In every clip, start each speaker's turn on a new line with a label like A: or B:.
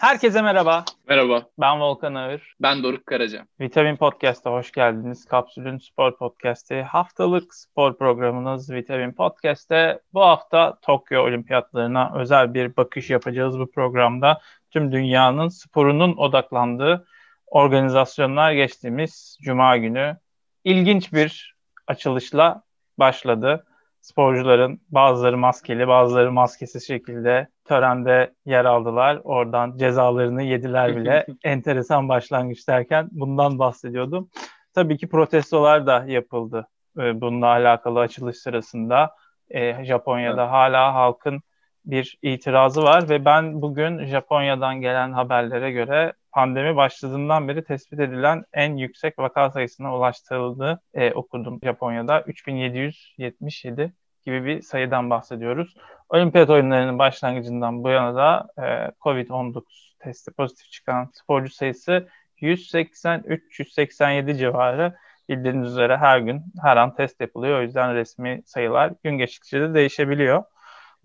A: Herkese merhaba.
B: Merhaba.
A: Ben Volkan Ağır.
B: Ben Doruk Karaca.
A: Vitamin Podcast'a hoş geldiniz. Kapsül'ün spor podcast'i. Haftalık spor programınız Vitamin Podcast'te. Bu hafta Tokyo Olimpiyatlarına özel bir bakış yapacağız bu programda. Tüm dünyanın sporunun odaklandığı organizasyonlar geçtiğimiz Cuma günü ilginç bir açılışla başladı sporcuların bazıları maskeli, bazıları maskesiz şekilde törende yer aldılar. Oradan cezalarını yediler bile. Enteresan başlangıç derken bundan bahsediyordum. Tabii ki protestolar da yapıldı e, bununla alakalı açılış sırasında. E, Japonya'da evet. hala halkın bir itirazı var ve ben bugün Japonya'dan gelen haberlere göre pandemi başladığından beri tespit edilen en yüksek vaka sayısına ulaştırıldığı e, okudum Japonya'da. 3777 gibi bir sayıdan bahsediyoruz. Olimpiyat oyunlarının başlangıcından bu yana da e, COVID-19 testi pozitif çıkan sporcu sayısı 180-387 civarı bildiğiniz üzere her gün her an test yapılıyor. O yüzden resmi sayılar gün geçtikçe de değişebiliyor.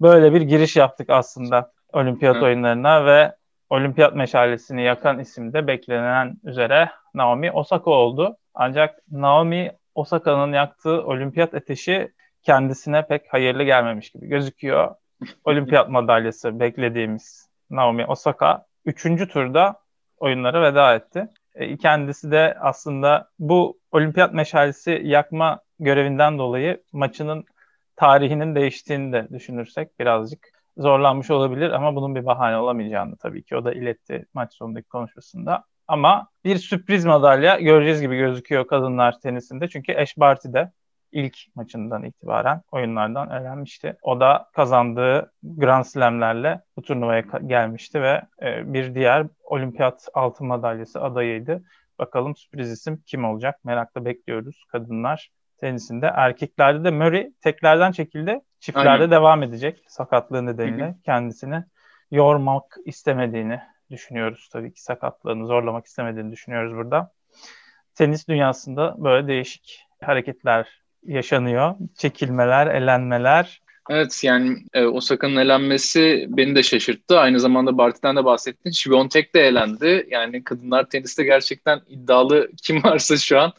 A: Böyle bir giriş yaptık aslında olimpiyat Hı. oyunlarına ve olimpiyat meşalesini yakan isim de beklenen üzere Naomi Osaka oldu. Ancak Naomi Osaka'nın yaktığı olimpiyat ateşi kendisine pek hayırlı gelmemiş gibi gözüküyor. Olimpiyat madalyası beklediğimiz Naomi Osaka 3. turda oyunlara veda etti. E, kendisi de aslında bu olimpiyat meşalesi yakma görevinden dolayı maçının tarihinin değiştiğini de düşünürsek birazcık zorlanmış olabilir ama bunun bir bahane olamayacağını tabii ki o da iletti maç sonundaki konuşmasında. Ama bir sürpriz madalya göreceğiz gibi gözüküyor kadınlar tenisinde. Çünkü Ash Barty de ilk maçından itibaren oyunlardan elenmişti. O da kazandığı Grand Slam'lerle bu turnuvaya gelmişti ve e, bir diğer olimpiyat altın madalyası adayıydı. Bakalım sürpriz isim kim olacak? Merakla bekliyoruz kadınlar tenisinde. Erkeklerde de Murray teklerden çekildi. Çiftlerde Aynen. devam edecek sakatlığı nedeniyle. Kendisini yormak istemediğini düşünüyoruz tabii ki. Sakatlığını zorlamak istemediğini düşünüyoruz burada. Tenis dünyasında böyle değişik hareketler yaşanıyor. Çekilmeler, elenmeler.
B: Evet yani e, Osaka'nın elenmesi beni de şaşırttı. Aynı zamanda Barty'den de bahsettin. Şivontek de elendi. Yani kadınlar teniste gerçekten iddialı kim varsa şu an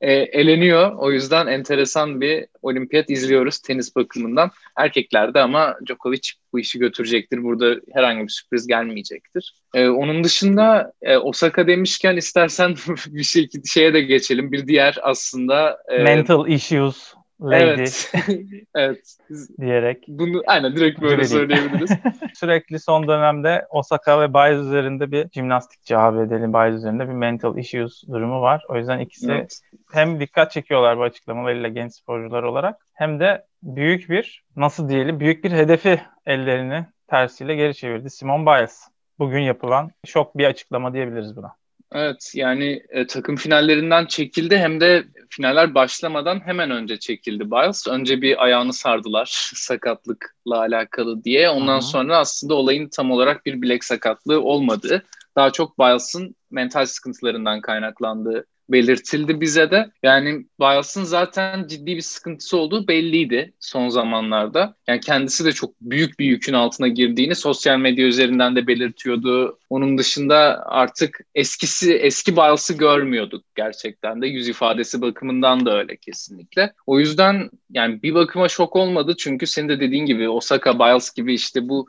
B: e, eleniyor. O yüzden enteresan bir olimpiyat izliyoruz tenis bakımından. Erkeklerde ama Djokovic bu işi götürecektir. Burada herhangi bir sürpriz gelmeyecektir. E, onun dışında e, Osaka demişken istersen bir şey, şeye de geçelim. Bir diğer aslında...
A: E, Mental issues lady.
B: Evet. evet.
A: diyerek.
B: Bunu aynen direkt böyle söyleyebiliriz.
A: Sürekli son dönemde Osaka ve Biles üzerinde bir jimnastik cevap edelim Biles üzerinde bir mental issues durumu var. O yüzden ikisi evet. hem dikkat çekiyorlar bu açıklamalarıyla genç sporcular olarak hem de büyük bir nasıl diyelim büyük bir hedefi ellerini tersiyle geri çevirdi. Simon Biles. Bugün yapılan şok bir açıklama diyebiliriz buna.
B: Evet yani e, takım finallerinden çekildi hem de finaller başlamadan hemen önce çekildi Biles. Önce bir ayağını sardılar sakatlıkla alakalı diye. Ondan Hı-hı. sonra aslında olayın tam olarak bir bilek sakatlığı olmadığı, daha çok Biles'ın mental sıkıntılarından kaynaklandığı belirtildi bize de. Yani Biles'ın zaten ciddi bir sıkıntısı olduğu belliydi son zamanlarda. Yani kendisi de çok büyük bir yükün altına girdiğini sosyal medya üzerinden de belirtiyordu. Onun dışında artık eskisi eski Biles'ı görmüyorduk gerçekten de. Yüz ifadesi bakımından da öyle kesinlikle. O yüzden yani bir bakıma şok olmadı çünkü senin de dediğin gibi Osaka Biles gibi işte bu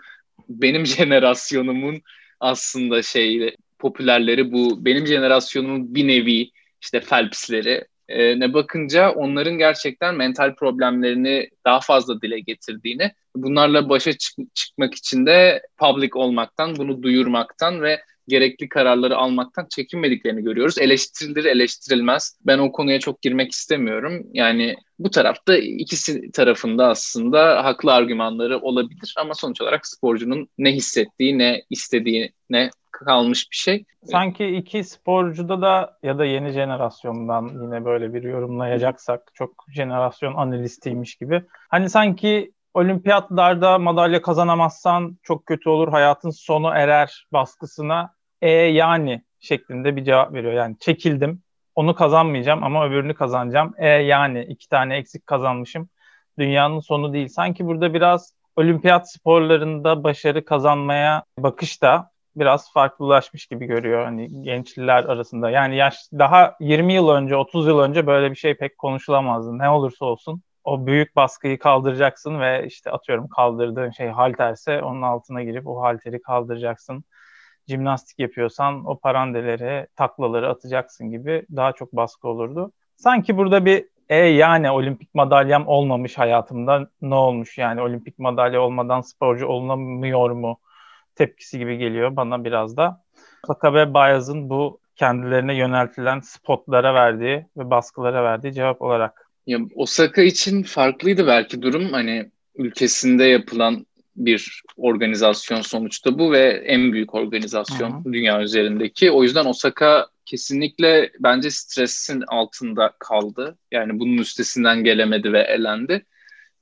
B: benim jenerasyonumun aslında şey popülerleri bu benim jenerasyonumun bir nevi işte Phelps'leri ne bakınca onların gerçekten mental problemlerini daha fazla dile getirdiğini, bunlarla başa çık- çıkmak için de public olmaktan, bunu duyurmaktan ve gerekli kararları almaktan çekinmediklerini görüyoruz. Eleştirilir, eleştirilmez. Ben o konuya çok girmek istemiyorum. Yani bu tarafta ikisi tarafında aslında haklı argümanları olabilir ama sonuç olarak sporcunun ne hissettiği, ne istediğine kalmış bir şey.
A: Sanki iki sporcuda da ya da yeni jenerasyondan yine böyle bir yorumlayacaksak çok jenerasyon analistiymiş gibi. Hani sanki olimpiyatlarda madalya kazanamazsan çok kötü olur, hayatın sonu erer baskısına e yani şeklinde bir cevap veriyor. Yani çekildim, onu kazanmayacağım ama öbürünü kazanacağım. E yani iki tane eksik kazanmışım. Dünyanın sonu değil. Sanki burada biraz olimpiyat sporlarında başarı kazanmaya bakış da biraz farklılaşmış gibi görüyor hani gençler arasında. Yani yaş daha 20 yıl önce, 30 yıl önce böyle bir şey pek konuşulamazdı. Ne olursa olsun o büyük baskıyı kaldıracaksın ve işte atıyorum kaldırdığın şey halterse onun altına girip o halteri kaldıracaksın. Jimnastik yapıyorsan o parandeleri, taklaları atacaksın gibi daha çok baskı olurdu. Sanki burada bir e yani olimpik madalyam olmamış hayatımda ne olmuş yani olimpik madalya olmadan sporcu olunamıyor mu tepkisi gibi geliyor bana biraz da. Saka ve Bayaz'ın bu kendilerine yöneltilen spotlara verdiği ve baskılara verdiği cevap olarak.
B: Ya Osaka için farklıydı belki durum. Hani ülkesinde yapılan bir organizasyon sonuçta bu ve en büyük organizasyon Hı-hı. dünya üzerindeki. O yüzden Osaka kesinlikle bence stresin altında kaldı. Yani bunun üstesinden gelemedi ve elendi.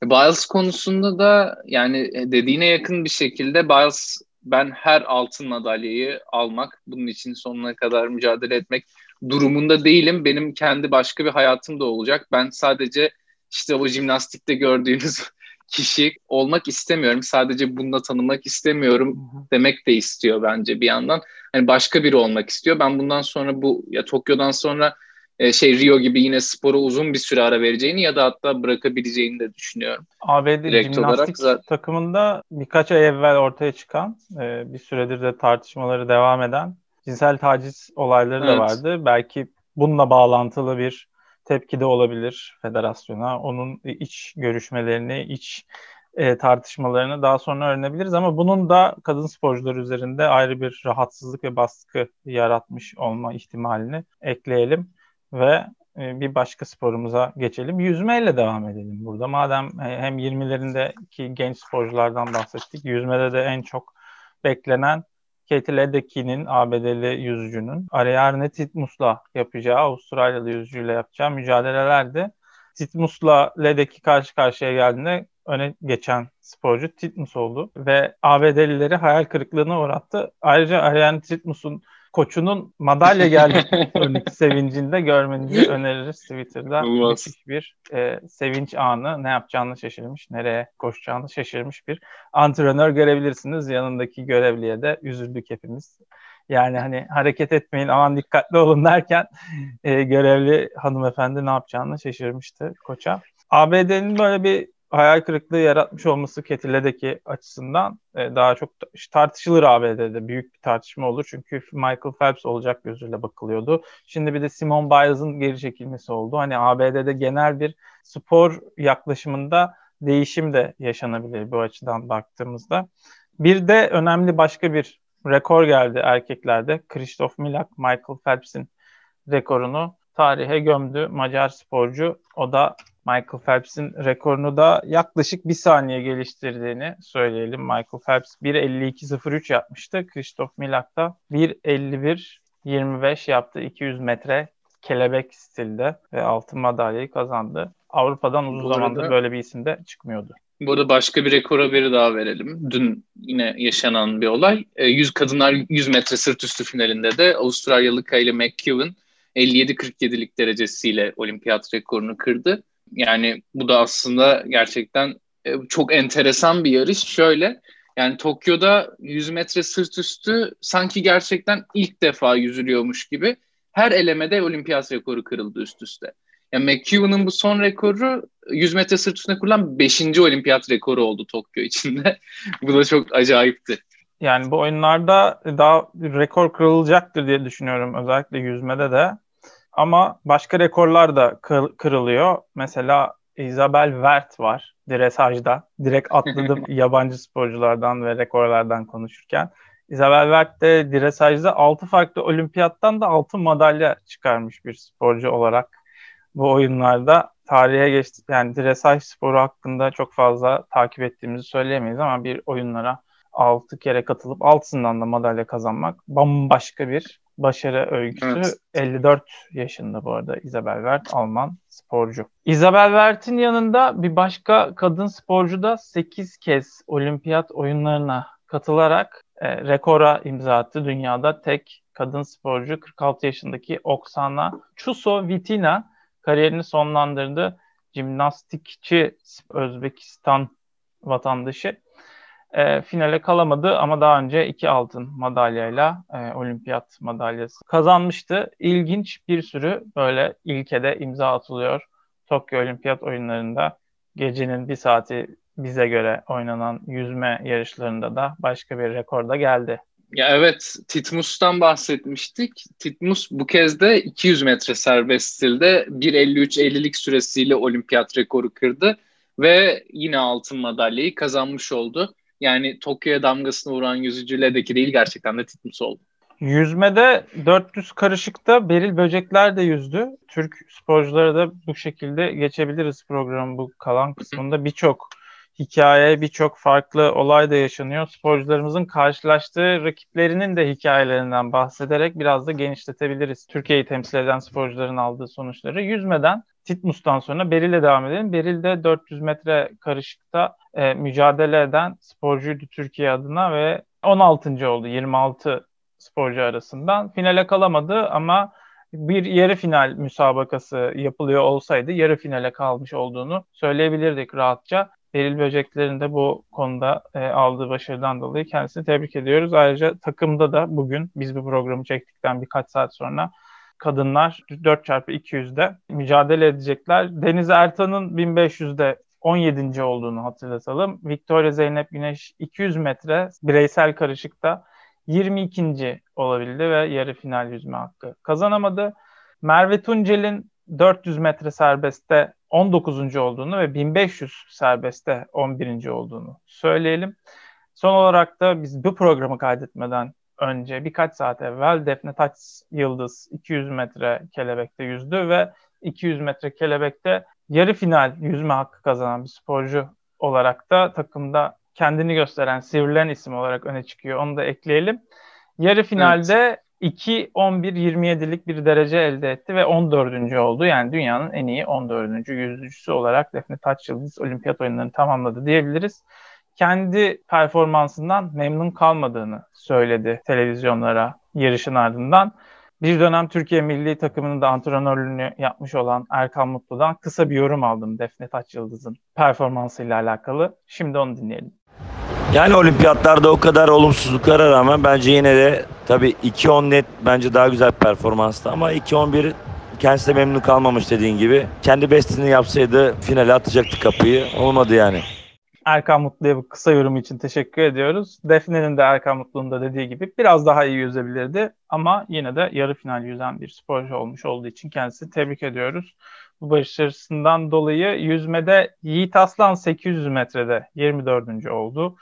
B: Biles konusunda da yani dediğine yakın bir şekilde Biles ben her altın madalyayı almak, bunun için sonuna kadar mücadele etmek durumunda değilim. Benim kendi başka bir hayatım da olacak. Ben sadece işte o jimnastikte gördüğünüz kişi olmak istemiyorum. Sadece bununla tanımak istemiyorum demek de istiyor bence bir yandan. Hani başka biri olmak istiyor. Ben bundan sonra bu ya Tokyo'dan sonra e, şey Rio gibi yine spora uzun bir süre ara vereceğini ya da hatta bırakabileceğini de düşünüyorum.
A: ABD Direkt jimnastik zaten... takımında birkaç ay evvel ortaya çıkan e, bir süredir de tartışmaları devam eden cinsel taciz olayları evet. da vardı. Belki bununla bağlantılı bir tepki de olabilir federasyona. Onun iç görüşmelerini, iç e, tartışmalarını daha sonra öğrenebiliriz ama bunun da kadın sporcular üzerinde ayrı bir rahatsızlık ve baskı yaratmış olma ihtimalini ekleyelim ve e, bir başka sporumuza geçelim. Yüzmeyle devam edelim burada. Madem e, hem 20'lerindeki genç sporculardan bahsettik, yüzmede de en çok beklenen Katie Ledecky'nin ABD'li yüzücünün Ariadne Titmus'la yapacağı, Avustralyalı yüzücüyle yapacağı mücadelelerdi. Titmus'la Ledecky karşı karşıya geldiğinde öne geçen sporcu Titmus oldu ve ABD'lileri hayal kırıklığına uğrattı. Ayrıca Ariane Titmus'un koçunun madalya geldiği sevincinde görmenizi öneririz Twitter'da. Müthiş bir e, sevinç anı. Ne yapacağını şaşırmış, nereye koşacağını şaşırmış bir antrenör görebilirsiniz. Yanındaki görevliye de üzüldük hepimiz. Yani hani hareket etmeyin aman dikkatli olun derken e, görevli hanımefendi ne yapacağını şaşırmıştı koça. ABD'nin böyle bir hayal kırıklığı yaratmış olması Ketile'deki açısından e, daha çok tartışılır ABD'de. Büyük bir tartışma olur. Çünkü Michael Phelps olacak gözüyle bakılıyordu. Şimdi bir de Simon Biles'ın geri çekilmesi oldu. Hani ABD'de genel bir spor yaklaşımında değişim de yaşanabilir bu açıdan baktığımızda. Bir de önemli başka bir rekor geldi erkeklerde. Christoph Milak, Michael Phelps'in rekorunu tarihe gömdü Macar sporcu. O da Michael Phelps'in rekorunu da yaklaşık bir saniye geliştirdiğini söyleyelim. Michael Phelps 1.52.03 yapmıştı. Christoph Milak da 1.51.25 yaptı. 200 metre kelebek stilde ve altın madalyayı kazandı. Avrupa'dan uzun zamandır böyle bir isim de çıkmıyordu.
B: Burada başka bir rekor haberi daha verelim. Dün yine yaşanan bir olay. 100 e, kadınlar 100 metre sırt üstü finalinde de Avustralyalı Kylie McKeown 57-47'lik derecesiyle olimpiyat rekorunu kırdı. Yani bu da aslında gerçekten e, çok enteresan bir yarış. Şöyle yani Tokyo'da 100 metre sırt üstü sanki gerçekten ilk defa yüzülüyormuş gibi her elemede olimpiyat rekoru kırıldı üst üste. Yani McEwen'ın bu son rekoru 100 metre sırt üstüne kurulan 5. olimpiyat rekoru oldu Tokyo içinde. bu da çok acayipti.
A: Yani bu oyunlarda daha rekor kırılacaktır diye düşünüyorum özellikle yüzmede de. Ama başka rekorlar da kırılıyor. Mesela Isabel Wert var dresajda. Direkt atladım yabancı sporculardan ve rekorlardan konuşurken. Isabel Wert de dresajda 6 farklı olimpiyattan da altın madalya çıkarmış bir sporcu olarak bu oyunlarda tarihe geçti. Yani dresaj sporu hakkında çok fazla takip ettiğimizi söyleyemeyiz ama bir oyunlara 6 kere katılıp altısından da madalya kazanmak bambaşka bir başarı öyküsü. Evet. 54 yaşında bu arada Isabel Wert Alman sporcu. Isabel Wert'in yanında bir başka kadın sporcu da 8 kez olimpiyat oyunlarına katılarak e, rekora imza attı. Dünyada tek kadın sporcu 46 yaşındaki Oksana Chusovitina kariyerini sonlandırdı. Jimnastikçi Özbekistan vatandaşı e, finale kalamadı ama daha önce iki altın madalyayla e, olimpiyat madalyası kazanmıştı. İlginç bir sürü böyle ilkede imza atılıyor. Tokyo Olimpiyat oyunlarında gecenin bir saati bize göre oynanan yüzme yarışlarında da başka bir rekorda geldi.
B: Ya evet Titmus'tan bahsetmiştik. Titmus bu kez de 200 metre serbest stilde 1.53-50'lik süresiyle olimpiyat rekoru kırdı ve yine altın madalyayı kazanmış oldu. Yani Tokyo'ya damgasını vuran yüzücüledeki değil gerçekten de Titmus oldu.
A: Yüzmede 400 karışıkta Beril Böcekler de yüzdü. Türk sporcuları da bu şekilde geçebiliriz programın bu kalan kısmında. Birçok hikaye, birçok farklı olay da yaşanıyor. Sporcularımızın karşılaştığı rakiplerinin de hikayelerinden bahsederek biraz da genişletebiliriz. Türkiye'yi temsil eden sporcuların aldığı sonuçları. Yüzmeden Titmus'tan sonra Beril'e devam edelim. Beril de 400 metre karışıkta e, mücadele eden sporcuydu Türkiye adına ve 16. oldu 26 sporcu arasından. Finale kalamadı ama bir yarı final müsabakası yapılıyor olsaydı yarı finale kalmış olduğunu söyleyebilirdik rahatça. Beril Böcekler'in de bu konuda e, aldığı başarıdan dolayı kendisini tebrik ediyoruz. Ayrıca takımda da bugün biz bu programı çektikten birkaç saat sonra kadınlar 4x200'de mücadele edecekler. Deniz Ertan'ın 1500'de 17. olduğunu hatırlatalım. Victoria Zeynep Güneş 200 metre bireysel karışıkta 22. olabildi ve yarı final yüzme hakkı kazanamadı. Merve Tuncel'in 400 metre serbestte 19. olduğunu ve 1500 serbestte 11. olduğunu söyleyelim. Son olarak da biz bu programı kaydetmeden önce birkaç saat evvel Defne Taç Yıldız 200 metre kelebekte yüzdü ve 200 metre kelebekte yarı final yüzme hakkı kazanan bir sporcu olarak da takımda kendini gösteren, sivrilen isim olarak öne çıkıyor. Onu da ekleyelim. Yarı finalde evet. 2-11-27'lik bir derece elde etti ve 14. oldu. Yani dünyanın en iyi 14. yüzücüsü olarak Defne Taç Yıldız olimpiyat oyunlarını tamamladı diyebiliriz. Kendi performansından memnun kalmadığını söyledi televizyonlara yarışın ardından. Bir dönem Türkiye milli takımının da antrenörlüğünü yapmış olan Erkan Mutlu'dan kısa bir yorum aldım Defne Taç Yıldız'ın performansıyla alakalı. Şimdi onu dinleyelim.
C: Yani olimpiyatlarda o kadar olumsuzluklara rağmen bence yine de tabii 2-10 net bence daha güzel performanstı ama 2-11 kendisi de memnun kalmamış dediğin gibi. Kendi bestini yapsaydı finale atacaktı kapıyı. Olmadı yani.
A: Erkan Mutlu'ya bu kısa yorum için teşekkür ediyoruz. Defne'nin de Erkan Mutlu'nun da dediği gibi biraz daha iyi yüzebilirdi ama yine de yarı final yüzen bir sporcu olmuş olduğu için kendisini tebrik ediyoruz. Bu başarısından dolayı yüzmede Yiğit Aslan 800 metrede 24. oldu.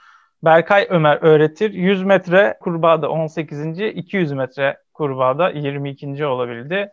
A: Berkay Ömer öğretir. 100 metre kurbağada 18. 200 metre kurbağada 22. olabildi.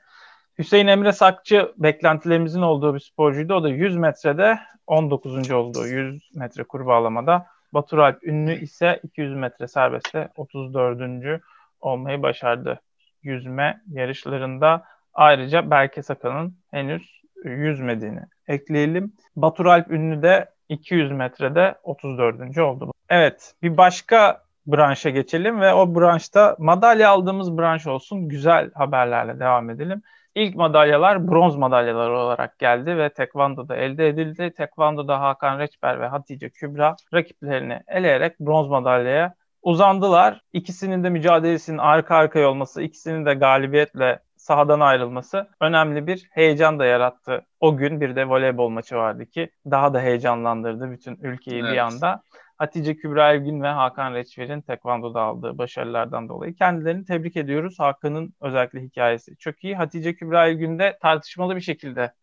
A: Hüseyin Emre Sakçı beklentilerimizin olduğu bir sporcuydu. O da 100 metrede 19. oldu 100 metre kurbağalamada. Batur Alp Ünlü ise 200 metre serbestte 34. olmayı başardı. Yüzme yarışlarında ayrıca Berke Sakan'ın henüz yüzmediğini ekleyelim. Batur Alp Ünlü de 200 metrede 34. oldu. Evet bir başka branşa geçelim ve o branşta madalya aldığımız branş olsun. Güzel haberlerle devam edelim. İlk madalyalar bronz madalyalar olarak geldi ve Tekvando'da elde edildi. Tekvando'da Hakan Reçber ve Hatice Kübra rakiplerini eleyerek bronz madalyaya uzandılar. İkisinin de mücadelesinin arka arkaya olması, ikisinin de galibiyetle sahadan ayrılması önemli bir heyecan da yarattı. O gün bir de voleybol maçı vardı ki daha da heyecanlandırdı bütün ülkeyi evet. bir anda. Hatice Kübra Evgin ve Hakan Reçver'in tekvandoda aldığı başarılardan dolayı kendilerini tebrik ediyoruz. Hakan'ın özellikle hikayesi çok iyi. Hatice Kübra Evgin de tartışmalı bir şekilde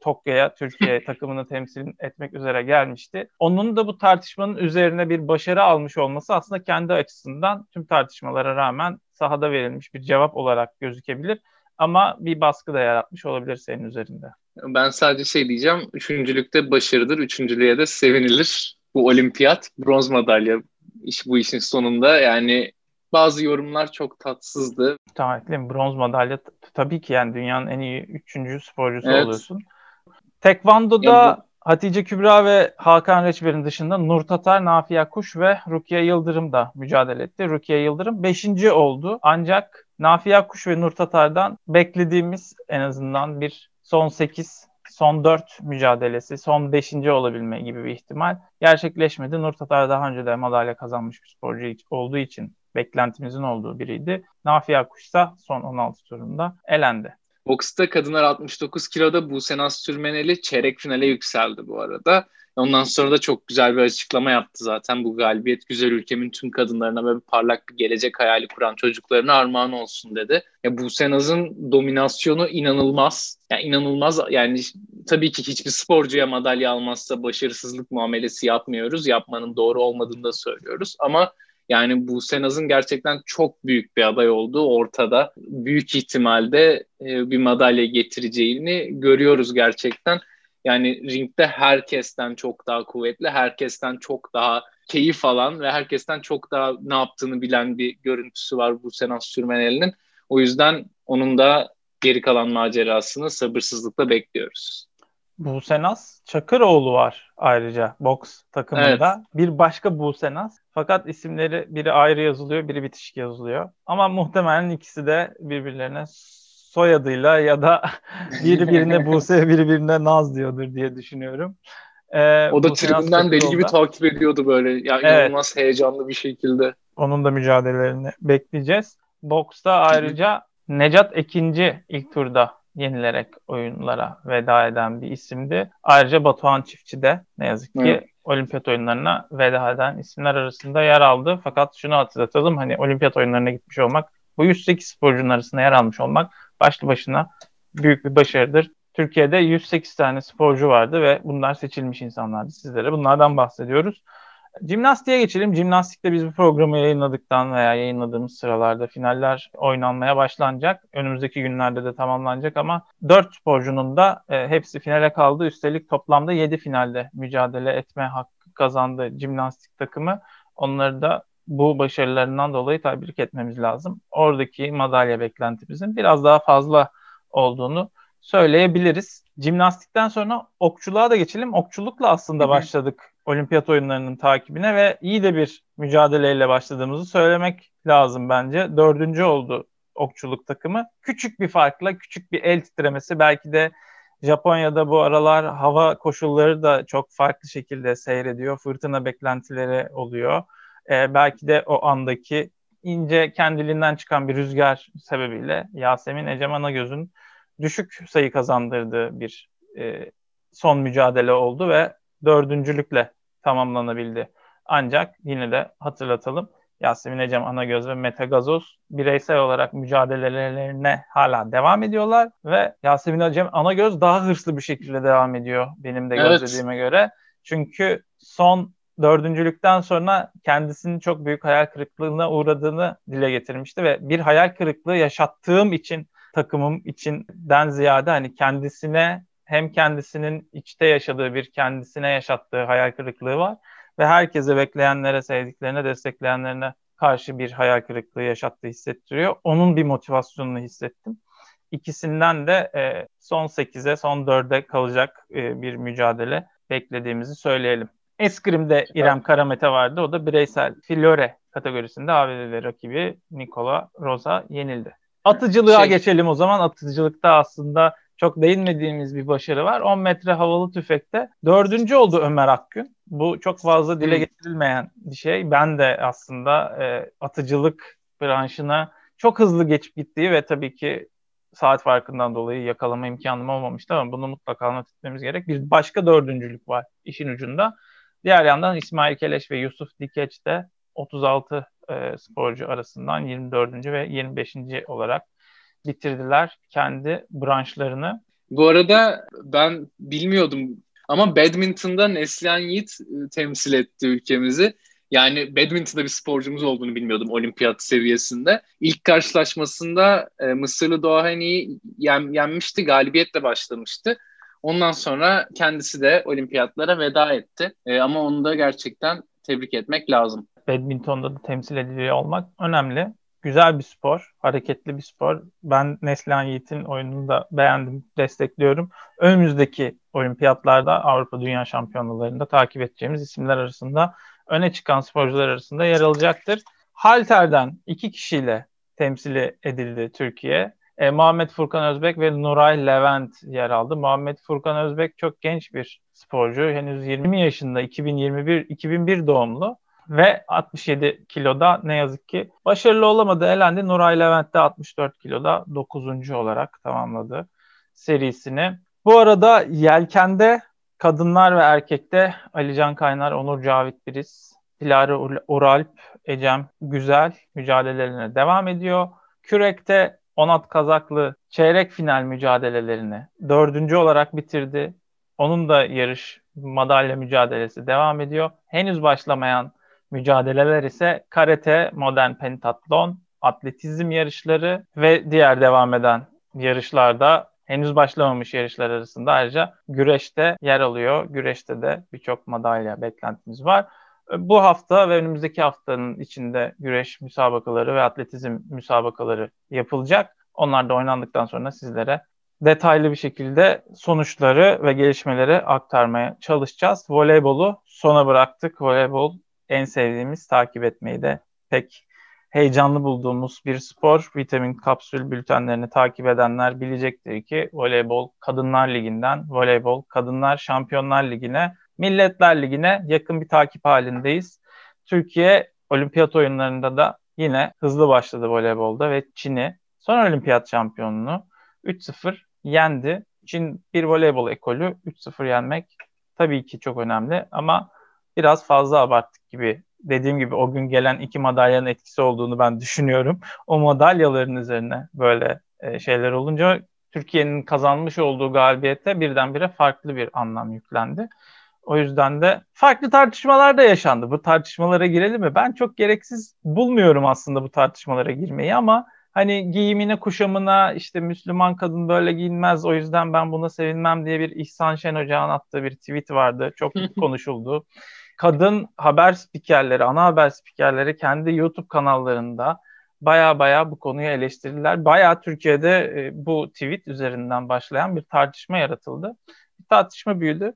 A: Tokyo'ya Türkiye takımını temsil etmek üzere gelmişti. Onun da bu tartışmanın üzerine bir başarı almış olması aslında kendi açısından tüm tartışmalara rağmen sahada verilmiş bir cevap olarak gözükebilir. Ama bir baskı da yaratmış olabilir senin üzerinde.
B: Ben sadece şey diyeceğim. Üçüncülükte başarıdır. Üçüncülüğe de sevinilir. Bu olimpiyat bronz madalya iş bu işin sonunda. Yani bazı yorumlar çok tatsızdı.
A: Tamam. Bronz madalya tabii ki yani dünyanın en iyi üçüncü sporcusu evet. oluyorsun. Tekvando'da bu... Hatice Kübra ve Hakan Reçber'in dışında Nur Tatar, Nafia Kuş ve Rukiye Yıldırım da mücadele etti. Rukiye Yıldırım 5. oldu. Ancak Nafia Kuş ve Nur Tatar'dan beklediğimiz en azından bir son 8 son 4 mücadelesi, son 5. olabilme gibi bir ihtimal gerçekleşmedi. Nur Tatar daha önce de madalya kazanmış bir sporcu olduğu için beklentimizin olduğu biriydi. Nafi Akkuş ise son 16 turunda elendi.
B: Boks'ta kadınlar 69 kiloda Buse Naz Sürmeneli çeyrek finale yükseldi bu arada. Ondan sonra da çok güzel bir açıklama yaptı zaten. Bu galibiyet güzel ülkemin tüm kadınlarına böyle parlak bir gelecek hayali kuran çocuklarına armağan olsun dedi. Ya Buse Naz'ın dominasyonu inanılmaz. Yani inanılmaz yani tabii ki hiçbir sporcuya madalya almazsa başarısızlık muamelesi yapmıyoruz. Yapmanın doğru olmadığını da söylüyoruz. Ama yani bu Senaz'ın gerçekten çok büyük bir aday olduğu ortada. Büyük ihtimalde e, bir madalya getireceğini görüyoruz gerçekten. Yani ringde herkesten çok daha kuvvetli, herkesten çok daha keyif alan ve herkesten çok daha ne yaptığını bilen bir görüntüsü var bu Senaz Sürmeneli'nin. O yüzden onun da geri kalan macerasını sabırsızlıkla bekliyoruz.
A: Buse Naz Çakıroğlu var ayrıca boks takımında. Evet. Bir başka Buse Naz. Fakat isimleri biri ayrı yazılıyor, biri bitişik yazılıyor. Ama muhtemelen ikisi de birbirlerine soyadıyla ya da biri birine Buse, biri birine Naz diyordur diye düşünüyorum.
B: Ee, o da tribünden deli gibi takip ediyordu böyle. Yani evet. inanılmaz heyecanlı bir şekilde.
A: Onun da mücadelelerini bekleyeceğiz. Boksta ayrıca Necat Ekinci ilk turda yenilerek oyunlara veda eden bir isimdi. Ayrıca Batuhan Çiftçi de ne yazık ki evet. olimpiyat oyunlarına veda eden isimler arasında yer aldı. Fakat şunu hatırlatalım hani olimpiyat oyunlarına gitmiş olmak bu 108 sporcunun arasında yer almış olmak başlı başına büyük bir başarıdır. Türkiye'de 108 tane sporcu vardı ve bunlar seçilmiş insanlardı. Sizlere bunlardan bahsediyoruz. Jimnastiğe geçelim. Jimnastikte biz bu programı yayınladıktan veya yayınladığımız sıralarda finaller oynanmaya başlanacak. Önümüzdeki günlerde de tamamlanacak ama 4 sporcunun da e, hepsi finale kaldı. Üstelik toplamda 7 finalde mücadele etme hakkı kazandı jimnastik takımı. Onları da bu başarılarından dolayı tebrik etmemiz lazım. Oradaki madalya beklentimizin biraz daha fazla olduğunu söyleyebiliriz. Jimnastikten sonra okçuluğa da geçelim. Okçulukla aslında Hı-hı. başladık olimpiyat oyunlarının takibine ve iyi de bir mücadeleyle başladığımızı söylemek lazım bence. Dördüncü oldu okçuluk takımı. Küçük bir farkla, küçük bir el titremesi belki de Japonya'da bu aralar hava koşulları da çok farklı şekilde seyrediyor. Fırtına beklentileri oluyor. Ee, belki de o andaki ince kendiliğinden çıkan bir rüzgar sebebiyle Yasemin Ecem gözün düşük sayı kazandırdığı bir e, son mücadele oldu ve dördüncülükle tamamlanabildi. Ancak yine de hatırlatalım Yasemin Ecem Anagöz ve Mete Gazoz bireysel olarak mücadelelerine hala devam ediyorlar ve Yasemin Ecem Anagöz daha hırslı bir şekilde devam ediyor benim de evet. gözlediğime göre. Çünkü son dördüncülükten sonra kendisinin çok büyük hayal kırıklığına uğradığını dile getirmişti ve bir hayal kırıklığı yaşattığım için takımım içinden ziyade hani kendisine hem kendisinin içte yaşadığı bir kendisine yaşattığı hayal kırıklığı var ve herkese bekleyenlere, sevdiklerine, destekleyenlerine karşı bir hayal kırıklığı yaşattığı hissettiriyor. Onun bir motivasyonunu hissettim. İkisinden de e, son 8'e, son 4'e kalacak e, bir mücadele beklediğimizi söyleyelim. Eskrim'de İrem Karamete vardı. O da bireysel Filore kategorisinde ABD'li rakibi Nikola Rosa yenildi. Atıcılığa şey... geçelim o zaman. Atıcılıkta aslında çok değinmediğimiz bir başarı var. 10 metre havalı tüfekte dördüncü oldu Ömer Akgün. Bu çok fazla dile getirilmeyen bir şey. Ben de aslında e, atıcılık branşına çok hızlı geçip gittiği ve tabii ki saat farkından dolayı yakalama imkanım olmamıştı ama bunu mutlaka not etmemiz gerek. Bir başka dördüncülük var işin ucunda. Diğer yandan İsmail Keleş ve Yusuf Dikeç de 36 e, sporcu arasından 24. ve 25. olarak bitirdiler kendi branşlarını.
B: Bu arada ben bilmiyordum ama badminton'da Neslihan Yiğit e, temsil etti ülkemizi. Yani badminton'da bir sporcumuz olduğunu bilmiyordum olimpiyat seviyesinde. İlk karşılaşmasında e, Mısırlı Doğani'yi yen, yenmişti, galibiyetle başlamıştı. Ondan sonra kendisi de olimpiyatlara veda etti. E, ama onu da gerçekten tebrik etmek lazım.
A: Badminton'da da temsil ediliyor olmak önemli. Güzel bir spor, hareketli bir spor. Ben Neslihan Yiğit'in oyununu da beğendim, destekliyorum. Önümüzdeki olimpiyatlarda Avrupa Dünya Şampiyonalarında takip edeceğimiz isimler arasında öne çıkan sporcular arasında yer alacaktır. Halter'den iki kişiyle temsili edildi Türkiye. E, Muhammed Furkan Özbek ve Nuray Levent yer aldı. Muhammed Furkan Özbek çok genç bir sporcu. Henüz 20 yaşında 2021 2001 doğumlu ve 67 kiloda ne yazık ki başarılı olamadı. Elendi. Nuray Levent de 64 kiloda 9. olarak tamamladı serisini. Bu arada yelkende kadınlar ve erkekte Alican Kaynar, Onur Cavit Biriz, Dilara Uralp, Ecem Güzel mücadelelerine devam ediyor. Kürekte Onat Kazaklı çeyrek final mücadelelerini dördüncü olarak bitirdi. Onun da yarış madalya mücadelesi devam ediyor. Henüz başlamayan mücadeleler ise karate, modern pentatlon, atletizm yarışları ve diğer devam eden yarışlarda henüz başlamamış yarışlar arasında ayrıca güreşte yer alıyor. Güreşte de birçok madalya beklentimiz var. Bu hafta ve önümüzdeki haftanın içinde güreş müsabakaları ve atletizm müsabakaları yapılacak. Onlar da oynandıktan sonra sizlere detaylı bir şekilde sonuçları ve gelişmeleri aktarmaya çalışacağız. Voleybolu sona bıraktık. Voleybol en sevdiğimiz, takip etmeyi de pek heyecanlı bulduğumuz bir spor. Vitamin kapsül bültenlerini takip edenler bilecektir ki voleybol Kadınlar Ligi'nden voleybol Kadınlar Şampiyonlar Ligi'ne, Milletler Ligi'ne yakın bir takip halindeyiz. Türkiye olimpiyat oyunlarında da yine hızlı başladı voleybolda ve Çin'i son olimpiyat şampiyonunu 3-0 yendi. Çin bir voleybol ekolü 3-0 yenmek tabii ki çok önemli ama biraz fazla abarttık gibi dediğim gibi o gün gelen iki madalyanın etkisi olduğunu ben düşünüyorum. O madalyaların üzerine böyle e, şeyler olunca Türkiye'nin kazanmış olduğu galibiyete birdenbire farklı bir anlam yüklendi. O yüzden de farklı tartışmalar da yaşandı. Bu tartışmalara girelim mi? Ben çok gereksiz bulmuyorum aslında bu tartışmalara girmeyi ama hani giyimine, kuşamına işte Müslüman kadın böyle giyinmez o yüzden ben buna sevinmem diye bir İhsan Şen Hoca'nın attığı bir tweet vardı. Çok konuşuldu kadın haber spikerleri, ana haber spikerleri kendi YouTube kanallarında baya baya bu konuyu eleştirdiler. Baya Türkiye'de e, bu tweet üzerinden başlayan bir tartışma yaratıldı. Bir tartışma büyüdü.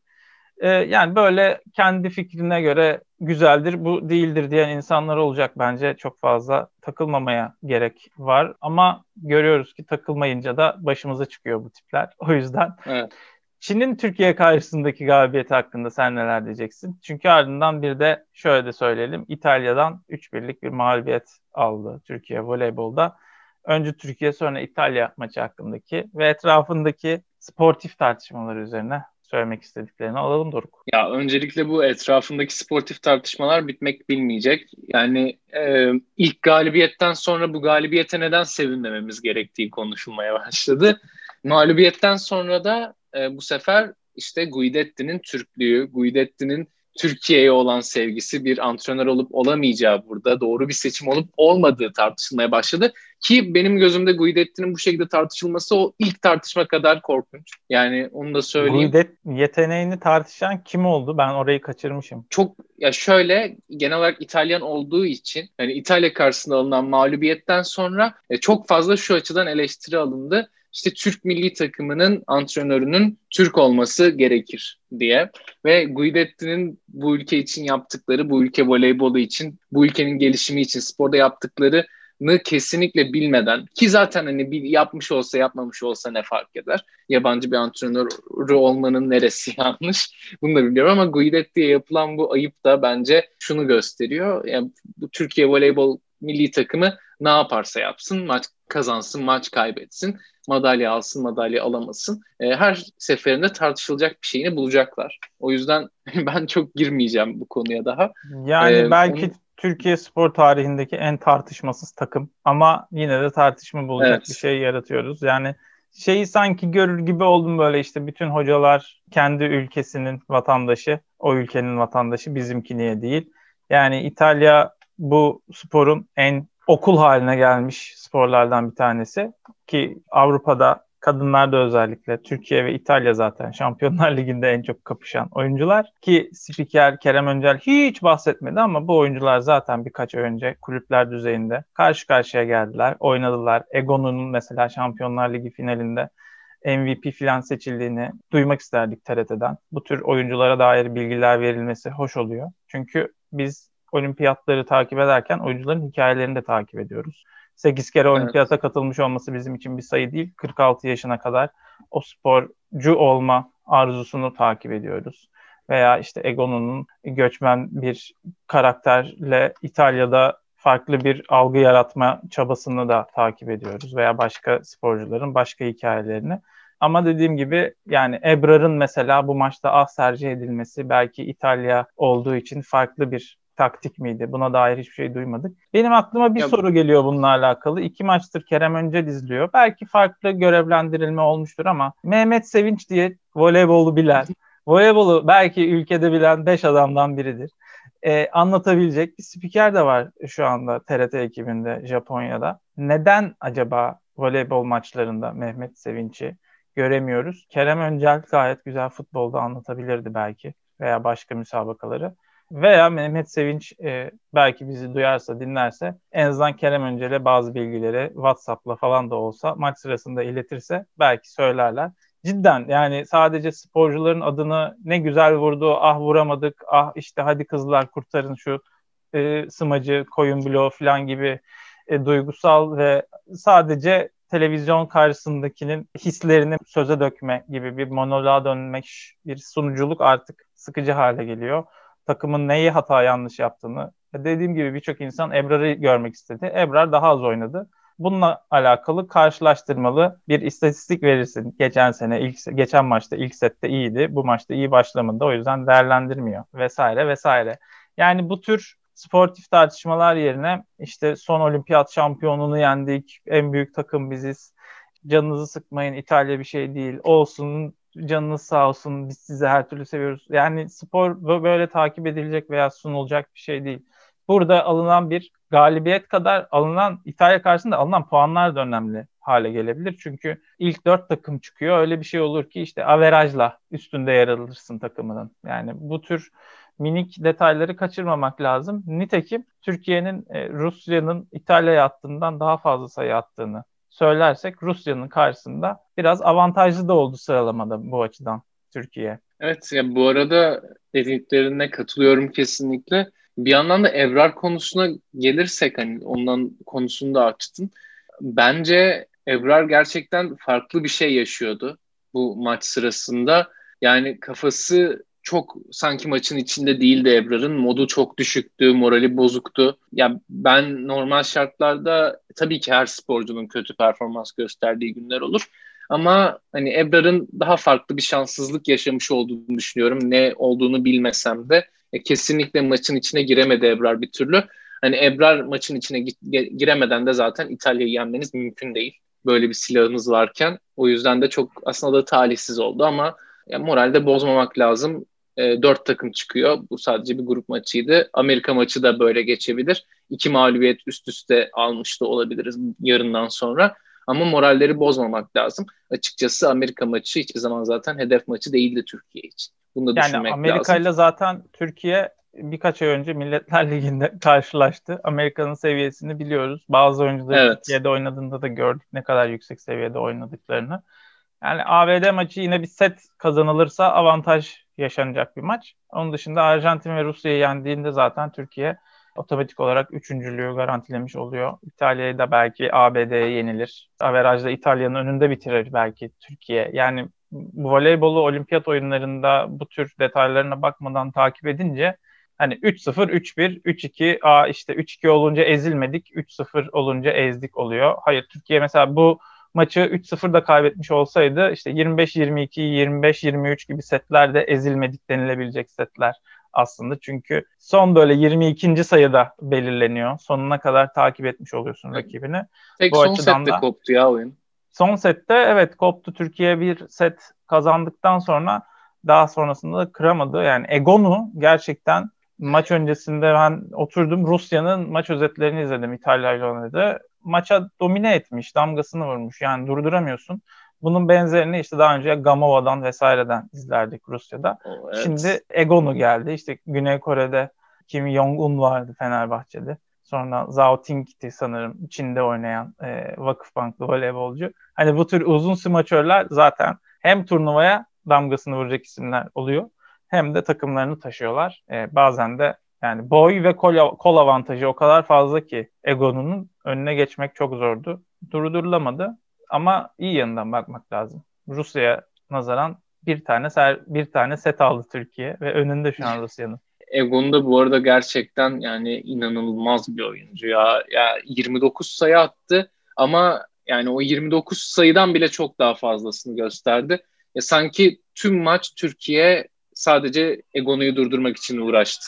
A: E, yani böyle kendi fikrine göre güzeldir, bu değildir diyen insanlar olacak bence. Çok fazla takılmamaya gerek var. Ama görüyoruz ki takılmayınca da başımıza çıkıyor bu tipler. O yüzden evet. Çin'in Türkiye karşısındaki galibiyeti hakkında sen neler diyeceksin? Çünkü ardından bir de şöyle de söyleyelim. İtalya'dan 3 birlik bir mağlubiyet aldı Türkiye voleybolda. Önce Türkiye sonra İtalya maçı hakkındaki ve etrafındaki sportif tartışmalar üzerine söylemek istediklerini alalım Doruk.
B: Ya öncelikle bu etrafındaki sportif tartışmalar bitmek bilmeyecek. Yani e, ilk galibiyetten sonra bu galibiyete neden sevinmememiz gerektiği konuşulmaya başladı. Mağlubiyetten sonra da e, bu sefer işte Guidetti'nin Türklüğü, Guidetti'nin Türkiye'ye olan sevgisi bir antrenör olup olamayacağı burada doğru bir seçim olup olmadığı tartışılmaya başladı. Ki benim gözümde Guidetti'nin bu şekilde tartışılması o ilk tartışma kadar korkunç. Yani onu da söyleyeyim.
A: Guidet yeteneğini tartışan kim oldu? Ben orayı kaçırmışım.
B: Çok ya şöyle genel olarak İtalyan olduğu için yani İtalya karşısında alınan mağlubiyetten sonra e, çok fazla şu açıdan eleştiri alındı işte Türk milli takımının antrenörünün Türk olması gerekir diye ve Guidetti'nin bu ülke için yaptıkları, bu ülke voleybolu için, bu ülkenin gelişimi için sporda yaptıklarını kesinlikle bilmeden ki zaten hani bir yapmış olsa yapmamış olsa ne fark eder? Yabancı bir antrenörü olmanın neresi yanlış? Bunu da biliyorum ama Guidetti'ye yapılan bu ayıp da bence şunu gösteriyor. Yani bu Türkiye voleybol milli takımı ne yaparsa yapsın maç kazansın maç kaybetsin madalya alsın, madalya alamasın. E, her seferinde tartışılacak bir şeyini bulacaklar. O yüzden ben çok girmeyeceğim bu konuya daha.
A: Yani ee, belki onun... Türkiye spor tarihindeki en tartışmasız takım ama yine de tartışma bulacak evet. bir şey yaratıyoruz. Yani şeyi sanki görür gibi oldum böyle işte bütün hocalar kendi ülkesinin vatandaşı, o ülkenin vatandaşı bizimki niye değil. Yani İtalya bu sporun en okul haline gelmiş sporlardan bir tanesi ki Avrupa'da kadınlarda özellikle Türkiye ve İtalya zaten Şampiyonlar Ligi'nde en çok kapışan oyuncular ki spiker Kerem Öncel hiç bahsetmedi ama bu oyuncular zaten birkaç ay önce kulüpler düzeyinde karşı karşıya geldiler, oynadılar. Egon'un mesela Şampiyonlar Ligi finalinde MVP falan seçildiğini duymak isterdik TRT'den. Bu tür oyunculara dair bilgiler verilmesi hoş oluyor. Çünkü biz olimpiyatları takip ederken oyuncuların hikayelerini de takip ediyoruz. 8 kere olimpiyata evet. katılmış olması bizim için bir sayı değil. 46 yaşına kadar o sporcu olma arzusunu takip ediyoruz. Veya işte Egon'un göçmen bir karakterle İtalya'da farklı bir algı yaratma çabasını da takip ediyoruz. Veya başka sporcuların başka hikayelerini. Ama dediğim gibi yani Ebrar'ın mesela bu maçta az tercih edilmesi belki İtalya olduğu için farklı bir taktik miydi? Buna dair hiçbir şey duymadık. Benim aklıma bir ya, soru geliyor bununla alakalı. İki maçtır Kerem Önce izliyor. Belki farklı görevlendirilme olmuştur ama Mehmet Sevinç diye voleybolu bilen, voleybolu belki ülkede bilen beş adamdan biridir. Ee, anlatabilecek bir spiker de var şu anda TRT ekibinde Japonya'da. Neden acaba voleybol maçlarında Mehmet Sevinç'i göremiyoruz? Kerem Öncel gayet güzel futbolda anlatabilirdi belki veya başka müsabakaları. Veya Mehmet Sevinç e, belki bizi duyarsa, dinlerse en azından Kerem Öncel'e bazı bilgileri WhatsApp'la falan da olsa maç sırasında iletirse belki söylerler. Cidden yani sadece sporcuların adını ne güzel vurdu, ah vuramadık, ah işte hadi kızlar kurtarın şu e, smacı, koyun bloğu falan gibi e, duygusal ve sadece televizyon karşısındakinin hislerini söze dökme gibi bir monoloğa dönmek, bir sunuculuk artık sıkıcı hale geliyor takımın neyi hata yanlış yaptığını dediğim gibi birçok insan Ebrar'ı görmek istedi. Ebrar daha az oynadı. Bununla alakalı karşılaştırmalı bir istatistik verirsin. Geçen sene ilk geçen maçta ilk sette iyiydi. Bu maçta iyi başlamadı. O yüzden değerlendirmiyor vesaire vesaire. Yani bu tür sportif tartışmalar yerine işte son olimpiyat şampiyonunu yendik. En büyük takım biziz. Canınızı sıkmayın İtalya bir şey değil. Olsun canınız sağ olsun biz sizi her türlü seviyoruz. Yani spor böyle takip edilecek veya sunulacak bir şey değil. Burada alınan bir galibiyet kadar alınan İtalya karşısında alınan puanlar da önemli hale gelebilir. Çünkü ilk dört takım çıkıyor. Öyle bir şey olur ki işte averajla üstünde yer alırsın takımının. Yani bu tür minik detayları kaçırmamak lazım. Nitekim Türkiye'nin e, Rusya'nın İtalya'ya attığından daha fazla sayı attığını söylersek Rusya'nın karşısında biraz avantajlı da oldu sıralamada bu açıdan Türkiye.
B: Evet ya bu arada dediklerine katılıyorum kesinlikle. Bir yandan da Evrar konusuna gelirsek hani ondan konusunu da açtın. Bence Evrar gerçekten farklı bir şey yaşıyordu bu maç sırasında. Yani kafası çok sanki maçın içinde değildi Ebrar'ın. Modu çok düşüktü, morali bozuktu. Ya ben normal şartlarda tabii ki her sporcunun kötü performans gösterdiği günler olur. Ama hani Ebrar'ın daha farklı bir şanssızlık yaşamış olduğunu düşünüyorum. Ne olduğunu bilmesem de e, kesinlikle maçın içine giremedi Ebrar bir türlü. Hani Ebrar maçın içine giremeden de zaten İtalya'yı yenmeniz mümkün değil. Böyle bir silahınız varken. O yüzden de çok aslında da talihsiz oldu ama ya moralde bozmamak lazım e, dört takım çıkıyor. Bu sadece bir grup maçıydı. Amerika maçı da böyle geçebilir. İki mağlubiyet üst üste almış da olabiliriz yarından sonra. Ama moralleri bozmamak lazım. Açıkçası Amerika maçı hiçbir zaman zaten hedef maçı değildi Türkiye için. Bunu da yani düşünmek
A: Amerika ile zaten Türkiye birkaç ay önce Milletler Ligi'nde karşılaştı. Amerika'nın seviyesini biliyoruz. Bazı oyuncular evet. Türkiye'de oynadığında da gördük ne kadar yüksek seviyede oynadıklarını. Yani ABD maçı yine bir set kazanılırsa avantaj yaşanacak bir maç. Onun dışında Arjantin ve Rusya'yı yendiğinde zaten Türkiye otomatik olarak üçüncülüğü garantilemiş oluyor. İtalya'yı da belki ABD'ye yenilir. Averajda İtalya'nın önünde bitirir belki Türkiye. Yani bu voleybolu olimpiyat oyunlarında bu tür detaylarına bakmadan takip edince hani 3-0, 3-1, 3-2, a işte 3-2 olunca ezilmedik, 3-0 olunca ezdik oluyor. Hayır Türkiye mesela bu maçı 3-0 da kaybetmiş olsaydı işte 25-22, 25-23 gibi setlerde ezilmedik denilebilecek setler aslında. Çünkü son böyle 22. sayıda belirleniyor. Sonuna kadar takip etmiş oluyorsun rakibini.
B: Tek Bu son sette da, koptu ya oyun.
A: Son sette evet koptu. Türkiye bir set kazandıktan sonra daha sonrasında da kıramadı. Yani Egon'u gerçekten maç öncesinde ben oturdum Rusya'nın maç özetlerini izledim İtalya ile oynadı maça domine etmiş, damgasını vurmuş. Yani durduramıyorsun. Bunun benzerini işte daha önce Gamova'dan vesaireden izlerdik Rusya'da. evet. Şimdi Egon'u geldi. İşte Güney Kore'de Kim Jong-un vardı Fenerbahçe'de. Sonra Zhao Ting'ti sanırım Çin'de oynayan e, Vakıfbanklı voleybolcu. Hani bu tür uzun smaçörler zaten hem turnuvaya damgasını vuracak isimler oluyor hem de takımlarını taşıyorlar. E, bazen de yani boy ve kol, kol avantajı o kadar fazla ki Egon'un önüne geçmek çok zordu. Durdurulamadı ama iyi yanından bakmak lazım. Rusya'ya nazaran bir tane ser, bir tane set aldı Türkiye ve önünde şu an Rusya'nın.
B: Egon da bu arada gerçekten yani inanılmaz bir oyuncu ya. Ya 29 sayı attı ama yani o 29 sayıdan bile çok daha fazlasını gösterdi. Ya sanki tüm maç Türkiye sadece Egon'u durdurmak için uğraştı.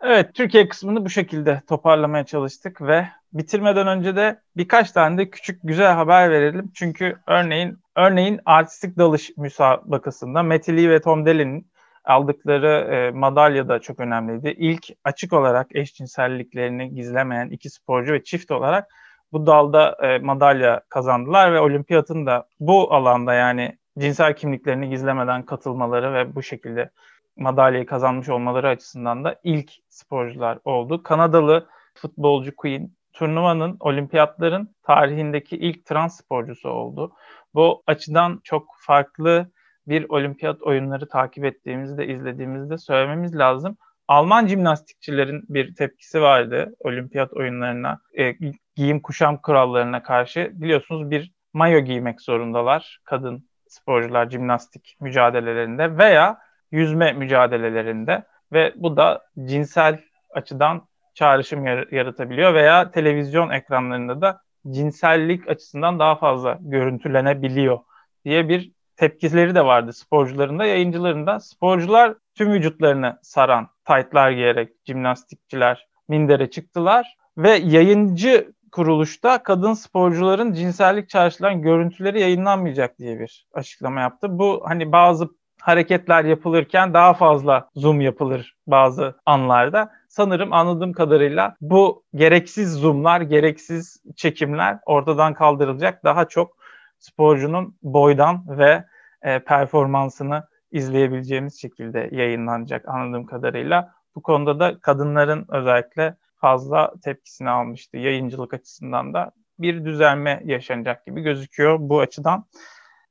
A: Evet, Türkiye kısmını bu şekilde toparlamaya çalıştık ve bitirmeden önce de birkaç tane de küçük güzel haber verelim. Çünkü örneğin örneğin artistik dalış müsabakasında Metili ve Tom Deli'nin aldıkları e, madalya da çok önemliydi. İlk açık olarak eşcinselliklerini gizlemeyen iki sporcu ve çift olarak bu dalda e, madalya kazandılar ve olimpiyatın da bu alanda yani cinsel kimliklerini gizlemeden katılmaları ve bu şekilde madalyayı kazanmış olmaları açısından da ilk sporcular oldu. Kanadalı futbolcu Queen turnuvanın, olimpiyatların tarihindeki ilk trans sporcusu oldu. Bu açıdan çok farklı bir olimpiyat oyunları takip ettiğimizde, izlediğimizde söylememiz lazım. Alman jimnastikçilerin bir tepkisi vardı olimpiyat oyunlarına, e, giyim kuşam kurallarına karşı. Biliyorsunuz bir mayo giymek zorundalar kadın sporcular jimnastik mücadelelerinde veya yüzme mücadelelerinde ve bu da cinsel açıdan çağrışım yaratabiliyor veya televizyon ekranlarında da cinsellik açısından daha fazla görüntülenebiliyor diye bir tepkileri de vardı sporcuların da yayıncıların da. Sporcular tüm vücutlarını saran taytlar giyerek jimnastikçiler mindere çıktılar ve yayıncı kuruluşta kadın sporcuların cinsellik çağrıştıran görüntüleri yayınlanmayacak diye bir açıklama yaptı. Bu hani bazı hareketler yapılırken daha fazla zoom yapılır bazı anlarda. Sanırım anladığım kadarıyla bu gereksiz zoomlar, gereksiz çekimler ortadan kaldırılacak. Daha çok sporcunun boydan ve e, performansını izleyebileceğimiz şekilde yayınlanacak anladığım kadarıyla. Bu konuda da kadınların özellikle fazla tepkisini almıştı yayıncılık açısından da bir düzelme yaşanacak gibi gözüküyor bu açıdan.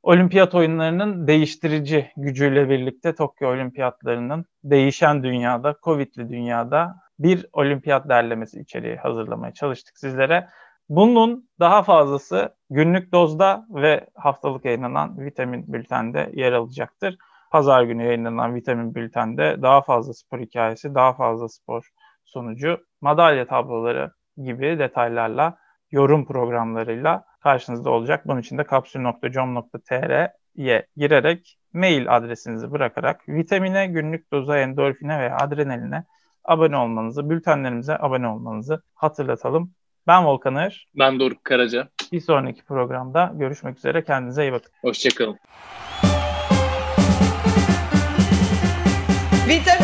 A: Olimpiyat oyunlarının değiştirici gücüyle birlikte Tokyo Olimpiyatlarının değişen dünyada, Covid'li dünyada bir olimpiyat derlemesi içeriği hazırlamaya çalıştık sizlere. Bunun daha fazlası günlük dozda ve haftalık yayınlanan vitamin bültende yer alacaktır. Pazar günü yayınlanan vitamin bültende daha fazla spor hikayesi, daha fazla spor sonucu, madalya tabloları gibi detaylarla, yorum programlarıyla karşınızda olacak. Bunun için de kapsül.com.tr'ye girerek mail adresinizi bırakarak vitamine, günlük doza, endorfine veya adrenaline abone olmanızı, bültenlerimize abone olmanızı hatırlatalım. Ben Volkan Er.
B: Ben Doruk Karaca.
A: Bir sonraki programda görüşmek üzere. Kendinize iyi bakın.
B: Hoşçakalın.
D: Vitamin